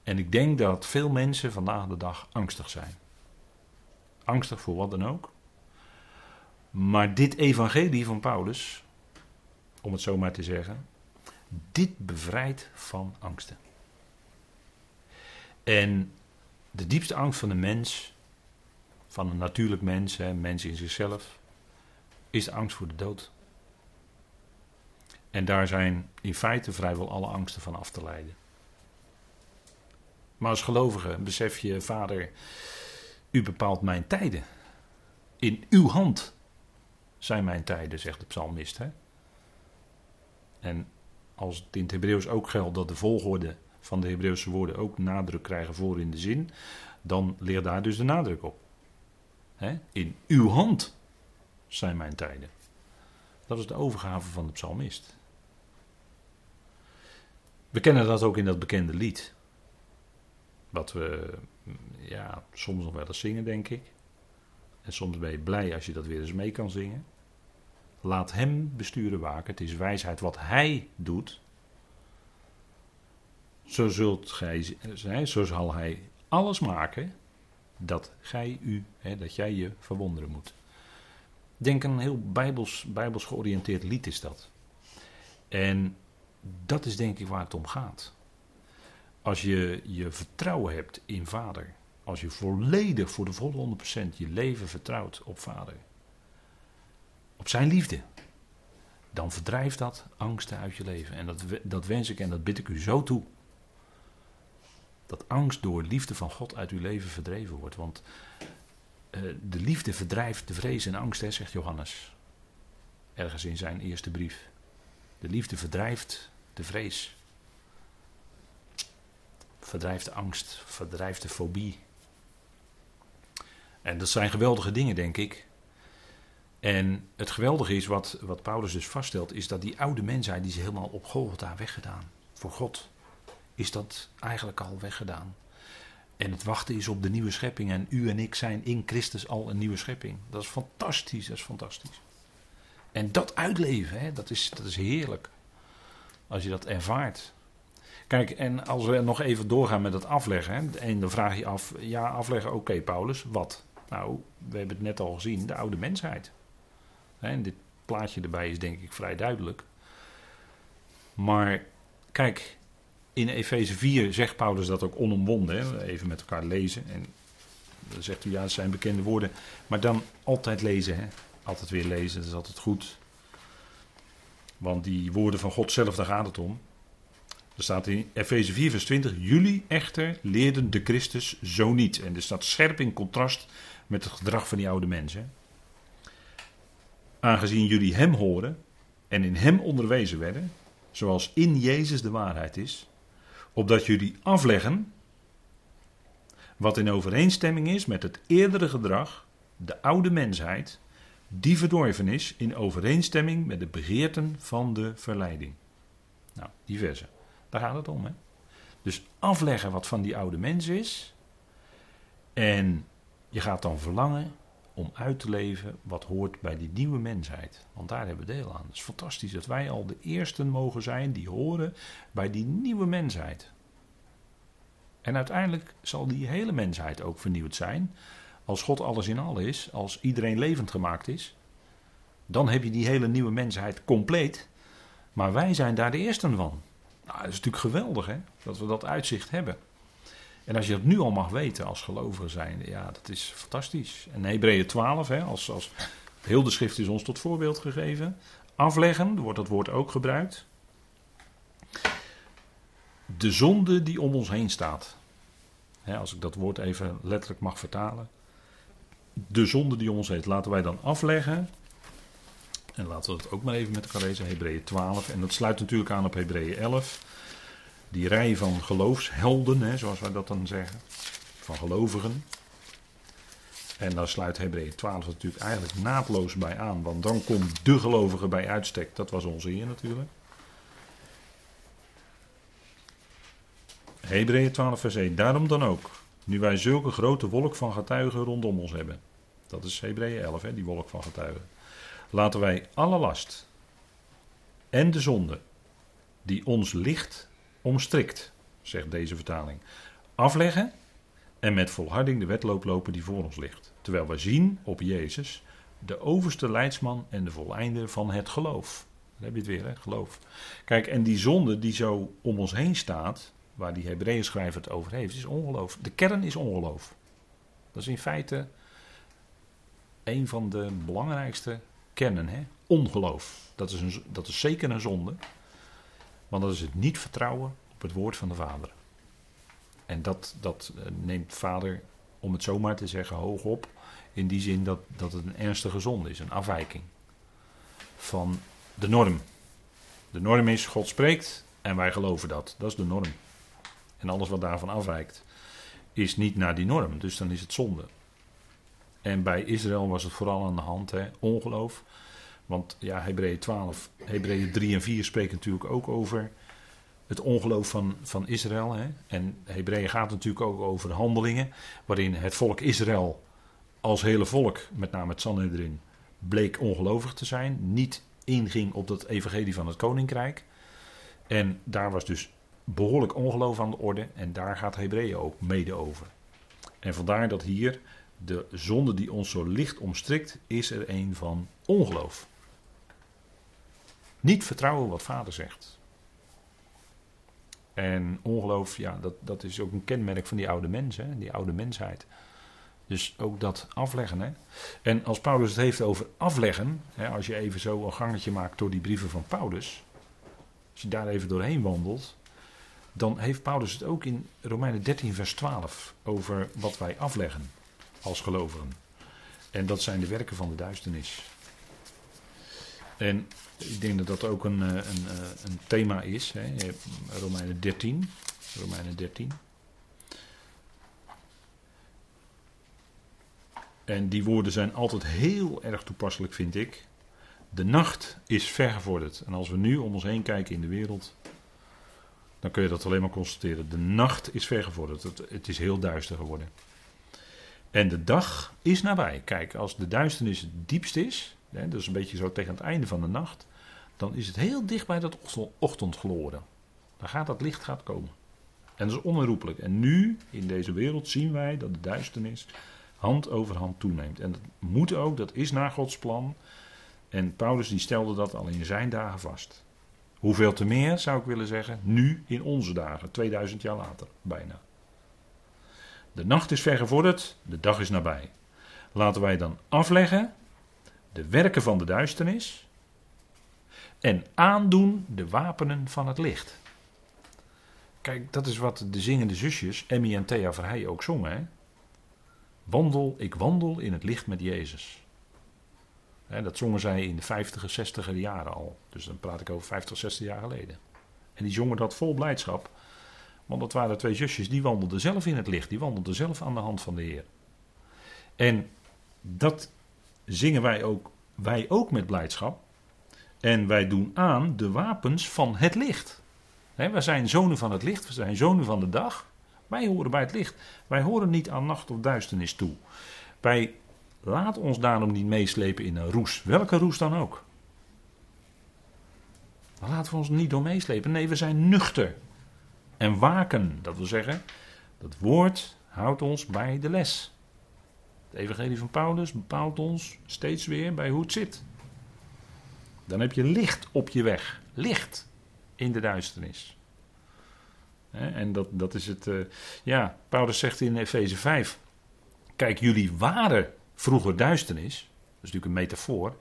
En ik denk dat veel mensen vandaag de dag angstig zijn. Angstig voor wat dan ook. Maar dit evangelie van Paulus, om het zo maar te zeggen, dit bevrijdt van angsten. En de diepste angst van de mens, van een natuurlijk mens, een mens in zichzelf, is de angst voor de dood. En daar zijn in feite vrijwel alle angsten van af te leiden. Maar als gelovige besef je, vader, u bepaalt mijn tijden. In uw hand zijn mijn tijden, zegt de psalmist. Hè? En als het in het Hebreeuws ook geldt dat de volgorde van de Hebreeuwse woorden ook nadruk krijgen voor in de zin, dan leert daar dus de nadruk op. Hè? In uw hand zijn mijn tijden. Dat is de overgave van de psalmist. We kennen dat ook in dat bekende lied. Wat we ja, soms nog wel eens zingen, denk ik. En soms ben je blij als je dat weer eens mee kan zingen. Laat hem besturen waken. Het is wijsheid wat hij doet. Zo, zult gij, zo zal hij alles maken dat gij u, hè, dat jij je verwonderen moet. Denk een heel bijbels, bijbels georiënteerd lied is dat. En dat is denk ik waar het om gaat. Als je je vertrouwen hebt in vader. Als je volledig voor de volle 100% je leven vertrouwt op vader. Op zijn liefde. Dan verdrijft dat angsten uit je leven. En dat, dat wens ik en dat bid ik u zo toe. Dat angst door liefde van God uit uw leven verdreven wordt. Want uh, de liefde verdrijft de vrees en angst, hè, zegt Johannes. Ergens in zijn eerste brief. De liefde verdrijft de vrees. Verdrijft de angst, verdrijft de fobie. En dat zijn geweldige dingen, denk ik. En het geweldige is, wat, wat Paulus dus vaststelt, is dat die oude mensheid, die is helemaal op Golgotha weggedaan. Voor God is dat eigenlijk al weggedaan. En het wachten is op de nieuwe schepping. En u en ik zijn in Christus al een nieuwe schepping. Dat is fantastisch, dat is fantastisch. En dat uitleven, hè, dat, is, dat is heerlijk. Als je dat ervaart. Kijk, en als we nog even doorgaan met het afleggen. En dan vraag je af, ja, afleggen, oké Paulus, wat? Nou, we hebben het net al gezien, de oude mensheid. En dit plaatje erbij is denk ik vrij duidelijk. Maar kijk, in Efeze 4 zegt Paulus dat ook onomwonden. Even met elkaar lezen. En dan zegt u ja, het zijn bekende woorden. Maar dan altijd lezen. Hè? Altijd weer lezen, dat is altijd goed. Want die woorden van God zelf, daar gaat het om. Er staat in Efeze 4, vers 20: Jullie echter leerden de Christus zo niet. En er staat scherp in contrast met het gedrag van die oude mensen. Aangezien jullie hem horen en in hem onderwezen werden, zoals in Jezus de waarheid is, opdat jullie afleggen wat in overeenstemming is met het eerdere gedrag, de oude mensheid, die verdorven is in overeenstemming met de begeerten van de verleiding. Nou, die. Daar gaat het om. Hè? Dus afleggen wat van die oude mens is. En je gaat dan verlangen om uit te leven wat hoort bij die nieuwe mensheid. Want daar hebben we deel aan. Het is fantastisch dat wij al de eersten mogen zijn die horen bij die nieuwe mensheid. En uiteindelijk zal die hele mensheid ook vernieuwd zijn. Als God alles in al is, als iedereen levend gemaakt is, dan heb je die hele nieuwe mensheid compleet. Maar wij zijn daar de eersten van. Nou, dat is natuurlijk geweldig hè, dat we dat uitzicht hebben. En als je dat nu al mag weten als gelovige zijn, ja, dat is fantastisch. En Hebreeën 12, hè, als, als heel de schrift is ons tot voorbeeld gegeven. Afleggen, wordt dat woord ook gebruikt. De zonde die om ons heen staat. Hè, als ik dat woord even letterlijk mag vertalen. De zonde die om ons heen, laten wij dan afleggen. En laten we het ook maar even met elkaar lezen, Hebreeën 12. En dat sluit natuurlijk aan op Hebreeën 11 die rij van geloofshelden, hè, zoals wij dat dan zeggen, van gelovigen. En daar sluit Hebreeën 12 natuurlijk eigenlijk naadloos bij aan, want dan komt de gelovige bij uitstek, dat was onze Heer natuurlijk. Hebreeën 12 vers 1, daarom dan ook, nu wij zulke grote wolk van getuigen rondom ons hebben. Dat is Hebreeën 11, hè, die wolk van getuigen. Laten wij alle last en de zonde die ons licht omstrikt, zegt deze vertaling. Afleggen en met volharding de wedloop lopen die voor ons ligt. Terwijl wij zien op Jezus, de overste leidsman en de voleinder van het geloof. Dan heb je het weer, hè? geloof. Kijk, en die zonde die zo om ons heen staat, waar die Hebreeën schrijver het over heeft, is ongeloof. De kern is ongeloof. Dat is in feite een van de belangrijkste kernen, hè? ongeloof. Dat is, een, dat is zeker een zonde. Want dat is het niet vertrouwen op het woord van de Vader. En dat, dat eh, neemt Vader, om het zomaar te zeggen, hoog op. In die zin dat, dat het een ernstige zonde is, een afwijking van de norm. De norm is, God spreekt en wij geloven dat. Dat is de norm. En alles wat daarvan afwijkt, is niet naar die norm. Dus dan is het zonde. En bij Israël was het vooral aan de hand, hè, ongeloof. Want ja, Hebreeën 12, Hebreeën 3 en 4 spreken natuurlijk ook over het ongeloof van, van Israël. Hè? En Hebreeën gaat natuurlijk ook over handelingen, waarin het volk Israël als hele volk, met name het Sanhedrin, bleek ongelovig te zijn. Niet inging op dat evangelie van het koninkrijk. En daar was dus behoorlijk ongeloof aan de orde. En daar gaat Hebreeën ook mede over. En vandaar dat hier de zonde die ons zo licht omstrikt, is er een van ongeloof. Niet vertrouwen wat vader zegt. En ongeloof, ja, dat, dat is ook een kenmerk van die oude mensen, die oude mensheid. Dus ook dat afleggen. Hè? En als Paulus het heeft over afleggen, hè, als je even zo een gangetje maakt door die brieven van Paulus, als je daar even doorheen wandelt, dan heeft Paulus het ook in Romeinen 13, vers 12 over wat wij afleggen als gelovigen. En dat zijn de werken van de duisternis. En ik denk dat dat ook een, eh, een, eh, een thema is. Hè. Romeinen 13. Romeinen 13. En die woorden zijn altijd heel erg toepasselijk, vind ik. De nacht is vergevorderd. En als we nu om ons heen kijken in de wereld, dan kun je dat alleen maar constateren. De nacht is vergevorderd. Het, het is heel duister geworden. En de dag is nabij. Kijk, als de duisternis het diepst is, hè, dus een beetje zo tegen het einde van de nacht, dan is het heel dicht bij dat ochtendgloren. Dan gaat dat licht gaat komen. En dat is onherroepelijk. En nu, in deze wereld, zien wij dat de duisternis hand over hand toeneemt. En dat moet ook, dat is naar Gods plan. En Paulus die stelde dat al in zijn dagen vast. Hoeveel te meer, zou ik willen zeggen, nu in onze dagen, 2000 jaar later, bijna. De nacht is vergevorderd, de dag is nabij. Laten wij dan afleggen de werken van de duisternis en aandoen de wapenen van het licht. Kijk, dat is wat de zingende zusjes, Emmy en Thea Verheij, ook zongen. Hè? Wandel, ik wandel in het licht met Jezus. dat zongen zij in de 50 60 jaren al. Dus dan praat ik over 50, 60 jaar geleden. En die zongen dat vol blijdschap. Want dat waren twee zusjes, die wandelden zelf in het licht. Die wandelden zelf aan de hand van de Heer. En dat zingen wij ook, wij ook met blijdschap. En wij doen aan de wapens van het licht. Wij zijn zonen van het licht, we zijn zonen van de dag. Wij horen bij het licht. Wij horen niet aan nacht of duisternis toe. Wij laten ons daarom niet meeslepen in een roes. Welke roes dan ook. Daar laten we ons niet door meeslepen. Nee, we zijn nuchter. En waken. Dat wil zeggen, dat woord houdt ons bij de les. Het evangelie van Paulus bepaalt ons steeds weer bij hoe het zit. Dan heb je licht op je weg. Licht in de duisternis. En dat, dat is het. Uh, ja, Paulus zegt in Efeze 5. Kijk, jullie waren vroeger duisternis. Dat is natuurlijk een metafoor.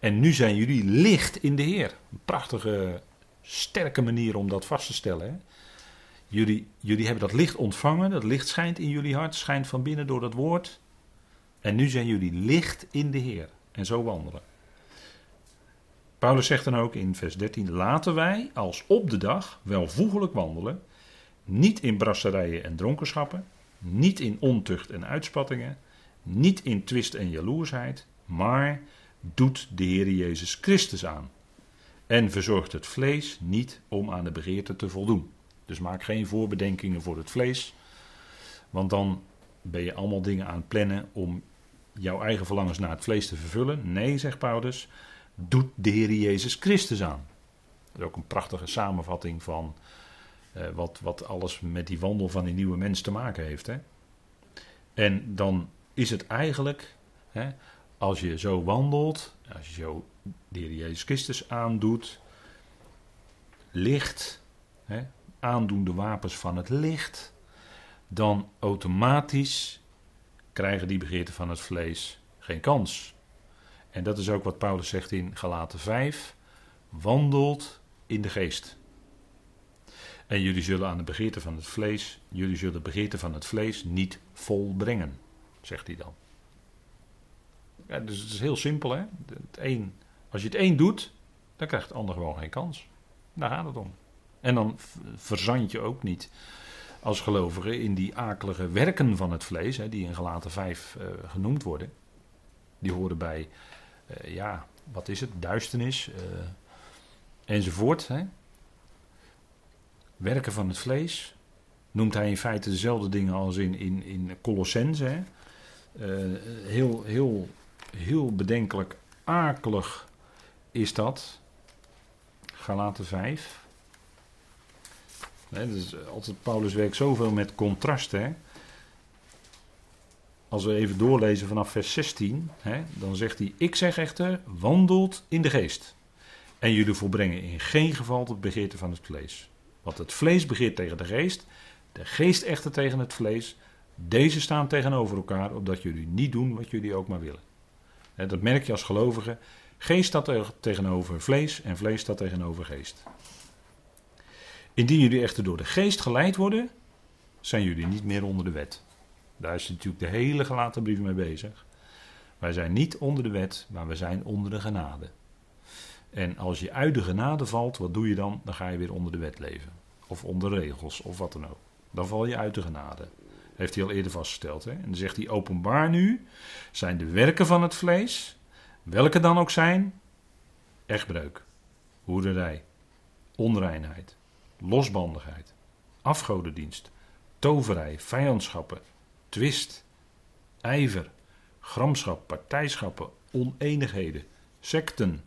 En nu zijn jullie licht in de Heer. Een prachtige, sterke manier om dat vast te stellen. Jullie, jullie hebben dat licht ontvangen. Dat licht schijnt in jullie hart. Schijnt van binnen door dat woord. En nu zijn jullie licht in de Heer. En zo wandelen. Paulus zegt dan ook in vers 13: Laten wij als op de dag welvoegelijk wandelen niet in brasserijen en dronkenschappen, niet in ontucht en uitspattingen, niet in twist en jaloersheid, maar doet de Heer Jezus Christus aan. En verzorgt het vlees niet om aan de begeerte te voldoen. Dus maak geen voorbedenkingen voor het vlees, want dan ben je allemaal dingen aan het plannen om jouw eigen verlangens naar het vlees te vervullen. Nee, zegt Paulus, doet de Heer Jezus Christus aan. Dat is ook een prachtige samenvatting van eh, wat, wat alles met die wandel van die nieuwe mens te maken heeft. Hè? En dan is het eigenlijk, hè, als je zo wandelt, als je zo de Heer Jezus Christus aandoet, licht, hè, aandoen de wapens van het licht, dan automatisch krijgen die begeerten van het vlees geen kans. En dat is ook wat Paulus zegt in Galaten 5. Wandelt in de geest. En jullie zullen aan de begeerte van het vlees, jullie zullen de begeerte van het vlees niet volbrengen, zegt hij dan. Ja, dus het is heel simpel, hè? Het als je het een doet, dan krijgt het ander gewoon geen kans. Daar gaat het om. En dan verzand je ook niet als gelovige in die akelige werken van het vlees, hè, die in gelaten 5 uh, eh, genoemd worden. Die horen bij, uh, ja, wat is het, duisternis uh, enzovoort. Hè werken van het vlees. Noemt hij in feite dezelfde dingen als in, in, in Colossense. Uh, heel, heel, heel bedenkelijk akelig is dat. Galaten 5. Nee, dus altijd, Paulus werkt zoveel met contrasten. Als we even doorlezen vanaf vers 16, hè, dan zegt hij: Ik zeg echter, wandelt in de geest. En jullie volbrengen in geen geval het begeerte van het vlees. Want het vlees begeert tegen de geest, de geest echter tegen het vlees. Deze staan tegenover elkaar, opdat jullie niet doen wat jullie ook maar willen. Dat merk je als gelovige. Geest staat tegenover vlees en vlees staat tegenover geest. Indien jullie echter door de geest geleid worden, zijn jullie niet meer onder de wet. Daar is natuurlijk de hele gelaten brief mee bezig. Wij zijn niet onder de wet, maar we zijn onder de genade. En als je uit de genade valt, wat doe je dan? Dan ga je weer onder de wet leven. Of onder regels, of wat dan ook. Dan val je uit de genade. Heeft hij al eerder vastgesteld. Hè? En dan zegt hij: Openbaar nu zijn de werken van het vlees, welke dan ook zijn: echtbreuk, hoerderij, onreinheid, losbandigheid, afgodendienst, toverij, vijandschappen, twist, ijver, gramschap, partijschappen, oneenigheden, secten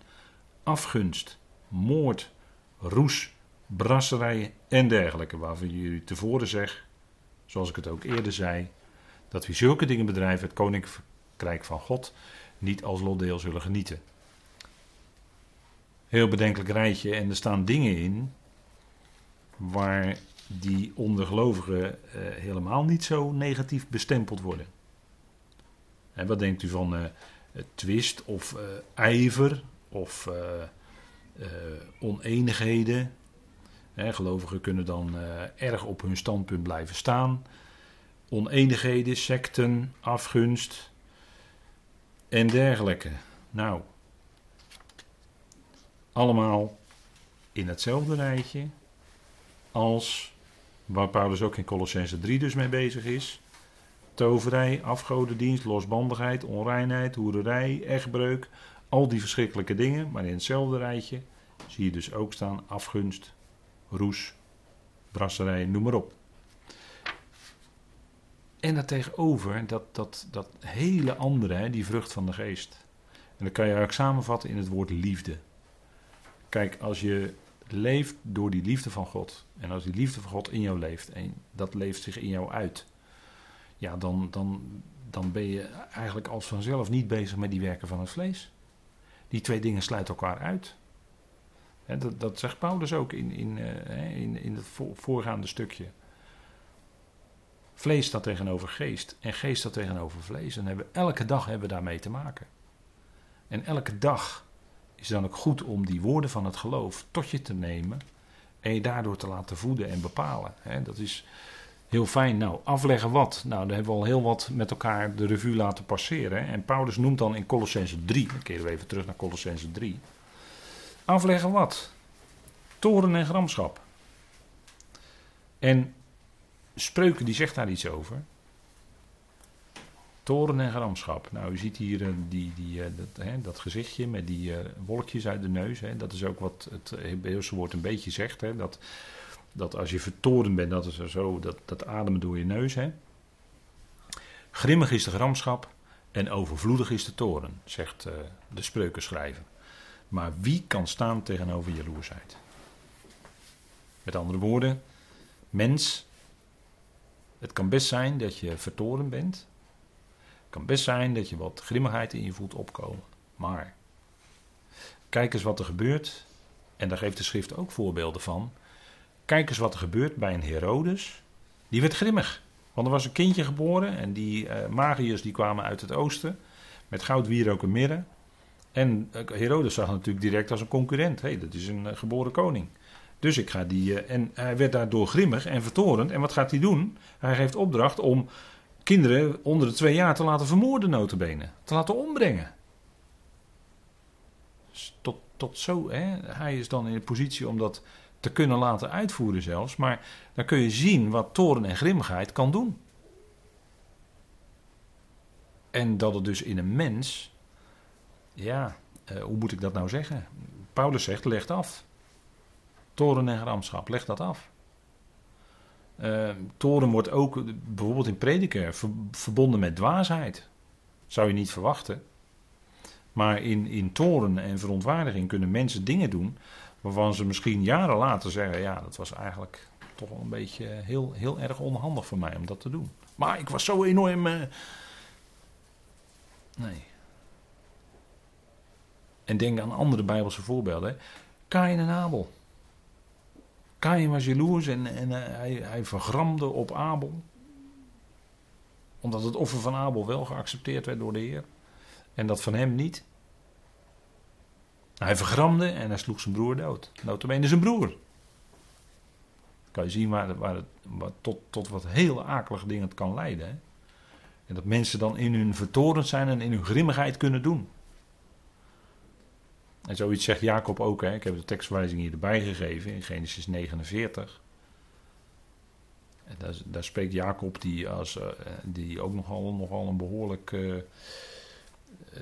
afgunst, moord, roes, brasserijen en dergelijke. Waarvan jullie tevoren zeg, zoals ik het ook eerder zei, dat wie zulke dingen bedrijven, het koninkrijk van God, niet als lotdeel zullen genieten. Heel bedenkelijk rijtje en er staan dingen in waar die ondergelovigen eh, helemaal niet zo negatief bestempeld worden. En wat denkt u van uh, twist of uh, ijver of oneenigheden. Gelovigen kunnen dan erg op hun standpunt blijven staan. Oneenigheden, secten, afgunst en dergelijke. Nou, allemaal in hetzelfde rijtje als waar Paulus ook in Colossense 3 dus mee bezig is. Toverij, afgodendienst, losbandigheid, onreinheid, hoererij, echtbreuk. Al die verschrikkelijke dingen, maar in hetzelfde rijtje zie je dus ook staan afgunst, roes, brasserij, noem maar op. En daartegenover dat, dat, dat hele andere, die vrucht van de geest. En dat kan je eigenlijk samenvatten in het woord liefde. Kijk, als je leeft door die liefde van God. En als die liefde van God in jou leeft en dat leeft zich in jou uit. Ja, dan, dan, dan ben je eigenlijk als vanzelf niet bezig met die werken van het vlees. Die twee dingen sluiten elkaar uit. dat, dat, zegt Paulus ook in, in, uh, in, in het voorgaande stukje. Vlees staat tegenover geest en geest staat tegenover vlees. En hebben, elke dag hebben we daarmee te maken. En elke dag is dan ook goed om die woorden van het geloof tot je te nemen en je daardoor te laten voeden en bepalen. dat is heel fijn. Nou, afleggen wat? Nou, daar hebben we al heel wat met elkaar de revue laten passeren. En Paulus noemt dan in Colossense 3, dan keren we even terug naar Colossense 3. Afleggen wat? Toren en gramschap. En Spreuken die zegt daar iets over. Toren en gramschap. Nou, u ziet hier uh, die, die, uh, dat, hè, dat, gezichtje met die uh, wolkjes uit de neus. Hè. Dat is ook wat het Hebreeuwse woord een beetje zegt. Hè. Dat, dat als je vertoren bent, dat is er zo, dat, dat ademen door je neus. Hè. Grimmig is de gramschap en overvloedig is de toren, zegt de spreukenschrijver. Maar wie kan staan tegenover jaloersheid? Met andere woorden, mens, het kan best zijn dat je vertoren bent, kan best zijn dat je wat grimmigheid in je voelt opkomen. Maar kijk eens wat er gebeurt. En daar geeft de schrift ook voorbeelden van. Kijk eens wat er gebeurt bij een Herodes. Die werd grimmig. Want er was een kindje geboren. En die uh, magiërs die kwamen uit het oosten. Met goud, wierook en mirre. En uh, Herodes zag natuurlijk direct als een concurrent. Hé, dat is een uh, geboren koning. Dus ik ga die. en hij werd daardoor grimmig en vertorend. En wat gaat hij doen? Hij geeft opdracht om kinderen onder de twee jaar te laten vermoorden, notabene. Te laten ombrengen. Dus tot, tot zo, hè? hij is dan in de positie om dat te kunnen laten uitvoeren zelfs. Maar dan kun je zien wat toren en grimmigheid kan doen. En dat het dus in een mens, ja, eh, hoe moet ik dat nou zeggen? Paulus zegt, leg af. Toren en gramschap, leg dat af. Uh, toren wordt ook bijvoorbeeld in prediker verbonden met dwaasheid. Zou je niet verwachten. Maar in, in toren en verontwaardiging kunnen mensen dingen doen waarvan ze misschien jaren later zeggen: ja, dat was eigenlijk toch wel een beetje heel, heel erg onhandig voor mij om dat te doen. Maar ik was zo enorm. Uh... Nee. En denk aan andere Bijbelse voorbeelden. Kain en Abel. Kain was jaloers en, en eh, hij, hij vergramde op Abel. Omdat het offer van Abel wel geaccepteerd werd door de Heer. En dat van hem niet. Hij vergramde en hij sloeg zijn broer dood. Notabene zijn broer. Kan je zien waar, waar het, tot, tot wat heel akelige dingen kan leiden. En dat mensen dan in hun vertorend zijn en in hun grimmigheid kunnen doen. En zoiets zegt Jacob ook. Hè. Ik heb de tekstwijzing hier erbij gegeven in Genesis 49. En daar, daar spreekt Jacob, die, als, uh, die ook nogal, nogal een behoorlijk. Uh,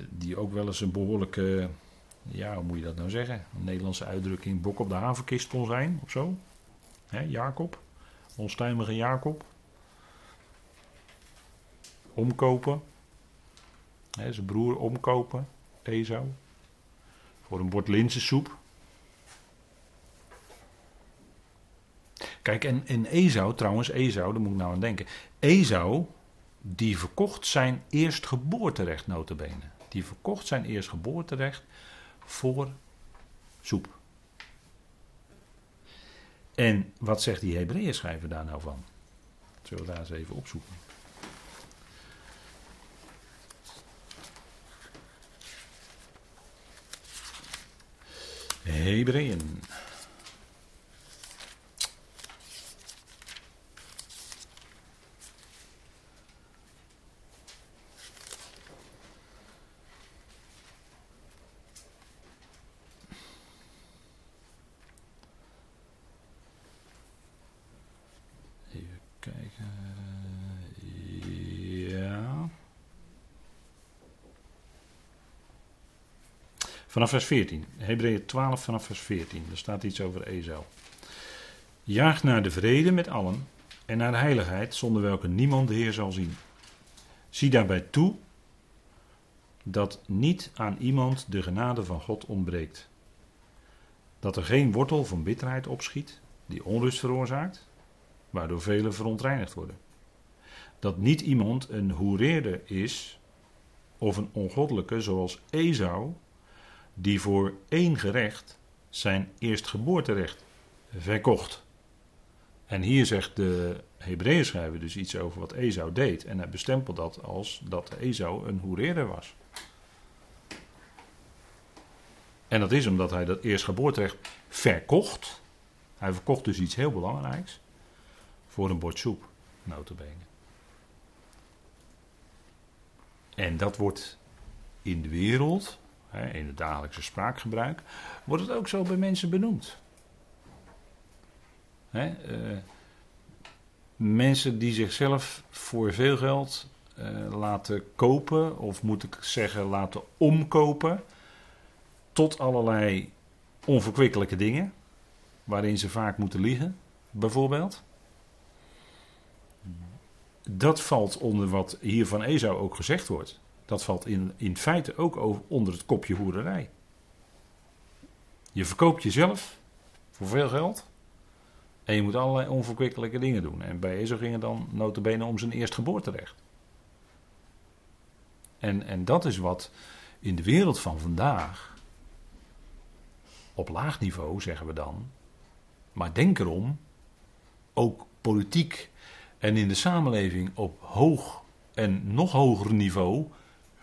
die ook wel eens een behoorlijke. ja, hoe moet je dat nou zeggen? Nederlandse uitdrukking: bok op de havenkist kon zijn of zo. Hè, Jacob. Onstuimige Jacob. Omkopen. Hè, zijn broer omkopen. Esau. Voor een bord linzensoep. Kijk, en, en Esau, trouwens, Esau, daar moet ik nou aan denken. Esau, die verkocht zijn eerstgeboorterecht, notabene. Die verkocht zijn eerstgeboorterecht voor soep. En wat zegt die Hebreeën schrijver daar nou van? Zullen we daar eens even opzoeken. Hebreeën. Vanaf vers 14. Hebreeën 12 vanaf vers 14. Er staat iets over Ezou. Jaag naar de vrede met allen en naar de heiligheid, zonder welke niemand de Heer zal zien. Zie daarbij toe dat niet aan iemand de genade van God ontbreekt. Dat er geen wortel van bitterheid opschiet, die onrust veroorzaakt, waardoor velen verontreinigd worden. Dat niet iemand een hoereerder is, of een ongoddelijke zoals Ezou, die voor één gerecht zijn eerstgeboorterecht verkocht. En hier zegt de Hebreeën schrijver dus iets over wat Ezou deed. En hij bestempelt dat als dat Ezou een hoereerder was. En dat is omdat hij dat eerstgeboorterecht verkocht. Hij verkocht dus iets heel belangrijks. Voor een bord soep, notabene. En dat wordt in de wereld in het dagelijkse spraakgebruik, wordt het ook zo bij mensen benoemd. Uh, mensen die zichzelf voor veel geld uh, laten kopen, of moet ik zeggen laten omkopen, tot allerlei onverkwikkelijke dingen, waarin ze vaak moeten liegen, bijvoorbeeld. Dat valt onder wat hier van Ezou ook gezegd wordt. Dat valt in, in feite ook onder het kopje hoerderij. Je verkoopt jezelf voor veel geld. En je moet allerlei onverkwikkelijke dingen doen. En bij Ezo ging het dan notabene om zijn eerstgeboorterecht. En, en dat is wat in de wereld van vandaag, op laag niveau zeggen we dan, maar denk erom, ook politiek en in de samenleving op hoog en nog hoger niveau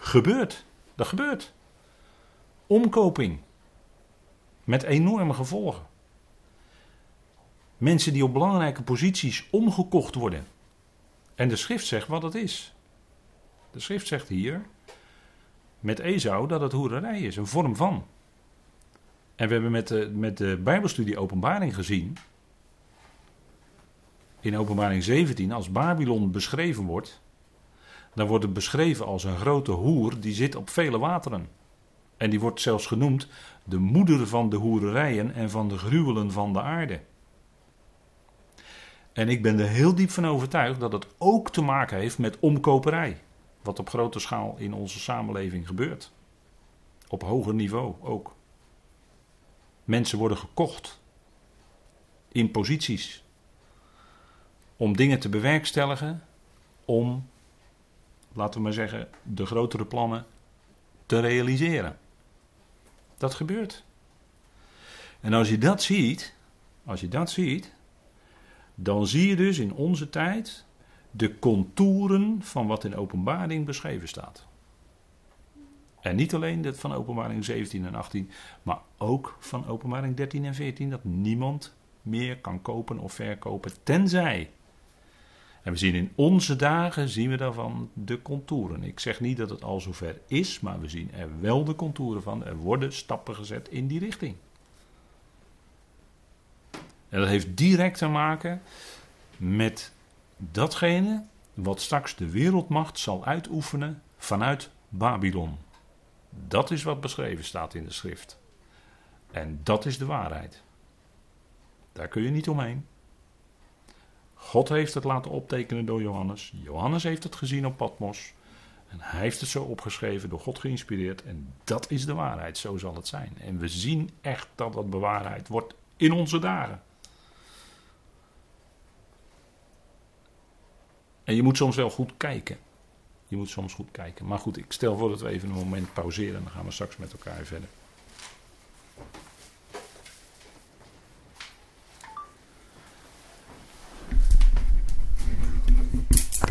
gebeurt. Dat gebeurt. Omkoping. Met enorme gevolgen. Mensen die op belangrijke posities omgekocht worden. En de schrift zegt wat het is. De schrift zegt hier met Ezou dat het hoererij is, een vorm van. En we hebben met de, met de Bijbelstudie Openbaring gezien. In Openbaring 17, als Babylon beschreven wordt, dan wordt het beschreven als een grote hoer die zit op vele wateren. En die wordt zelfs genoemd de moeder van de hoererijen en van de gruwelen van de aarde. En ik ben er heel diep van overtuigd dat het ook te maken heeft met omkoperij. Wat op grote schaal in onze samenleving gebeurt. Op hoger niveau ook. Mensen worden gekocht. In posities. Om dingen te bewerkstelligen. Om laten we maar zeggen, de grotere plannen te realiseren. Dat gebeurt. En als je dat ziet, als je dat ziet, dan zie je dus in onze tijd de contouren van wat in openbaring beschreven staat. En niet alleen dat van openbaring 17 en 18, maar ook van openbaring 13 en 14, dat niemand meer kan kopen of verkopen, tenzij en we zien in onze dagen, zien we daarvan de contouren. Ik zeg niet dat het al zover is, maar we zien er wel de contouren van. Er worden stappen gezet in die richting. En dat heeft direct te maken met datgene wat straks de wereldmacht zal uitoefenen vanuit Babylon. Dat is wat beschreven staat in de schrift. En dat is de waarheid. Daar kun je niet omheen. God heeft het laten optekenen door Johannes. Johannes heeft het gezien op Patmos. En hij heeft het zo opgeschreven, door God geïnspireerd. En dat is de waarheid, zo zal het zijn. En we zien echt dat dat bewaarheid wordt in onze dagen. En je moet soms wel goed kijken. Je moet soms goed kijken. Maar goed, ik stel voor dat we even een moment pauzeren en dan gaan we straks met elkaar verder.